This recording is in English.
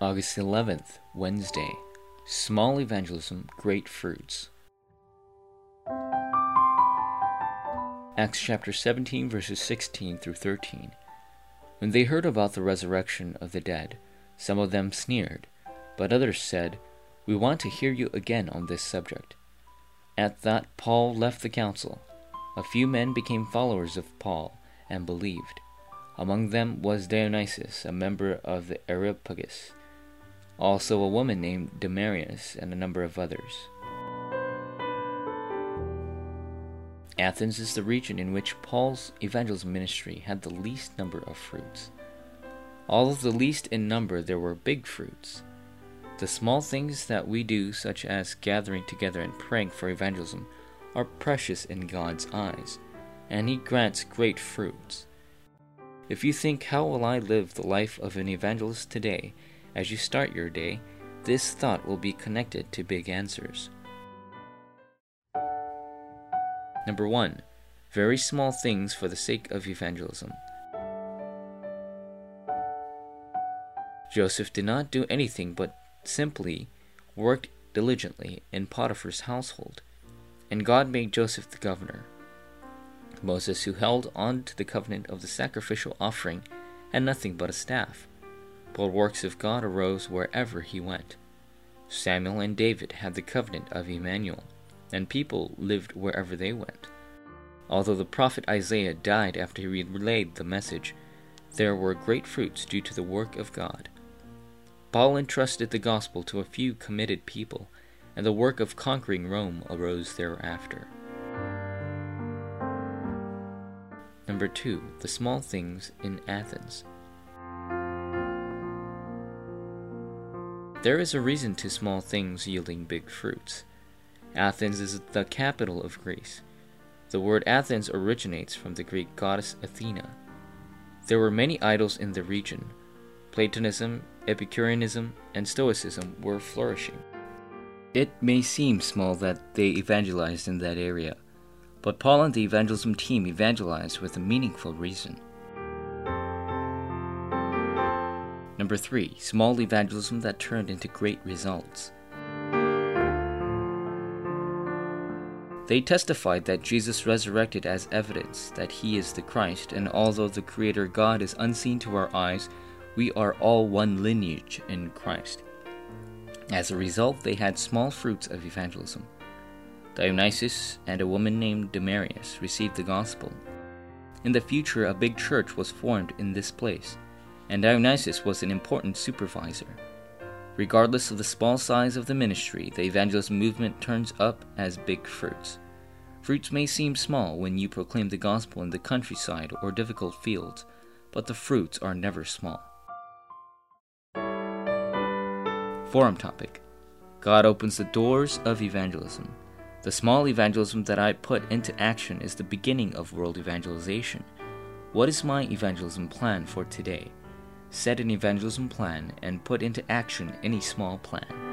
August 11th, Wednesday. Small Evangelism, Great Fruits. Acts chapter 17, verses 16 through 13. When they heard about the resurrection of the dead, some of them sneered, but others said, We want to hear you again on this subject. At that, Paul left the council. A few men became followers of Paul and believed. Among them was Dionysius, a member of the Areopagus, also a woman named Damaris, and a number of others. Athens is the region in which Paul's evangelism ministry had the least number of fruits. Although the least in number, there were big fruits. The small things that we do, such as gathering together and praying for evangelism, are precious in God's eyes, and He grants great fruits. If you think, How will I live the life of an evangelist today? As you start your day, this thought will be connected to big answers. Number 1. Very small things for the sake of evangelism. Joseph did not do anything but simply worked diligently in Potiphar's household, and God made Joseph the governor. Moses, who held on to the covenant of the sacrificial offering, had nothing but a staff, but works of God arose wherever he went. Samuel and David had the covenant of Emmanuel and people lived wherever they went. Although the prophet Isaiah died after he relayed the message, there were great fruits due to the work of God. Paul entrusted the gospel to a few committed people, and the work of conquering Rome arose thereafter. Number 2. The small things in Athens. There is a reason to small things yielding big fruits. Athens is the capital of Greece. The word Athens originates from the Greek goddess Athena. There were many idols in the region. Platonism, Epicureanism, and Stoicism were flourishing. It may seem small that they evangelized in that area, but Paul and the evangelism team evangelized with a meaningful reason. Number 3. Small evangelism that turned into great results. They testified that Jesus resurrected as evidence that he is the Christ, and although the Creator God is unseen to our eyes, we are all one lineage in Christ. As a result, they had small fruits of evangelism. Dionysius and a woman named Damaris received the gospel. In the future, a big church was formed in this place, and Dionysius was an important supervisor. Regardless of the small size of the ministry, the evangelist movement turns up as big fruits. Fruits may seem small when you proclaim the gospel in the countryside or difficult fields, but the fruits are never small. Forum topic God opens the doors of evangelism. The small evangelism that I put into action is the beginning of world evangelization. What is my evangelism plan for today? Set an evangelism plan, and put into action any small plan.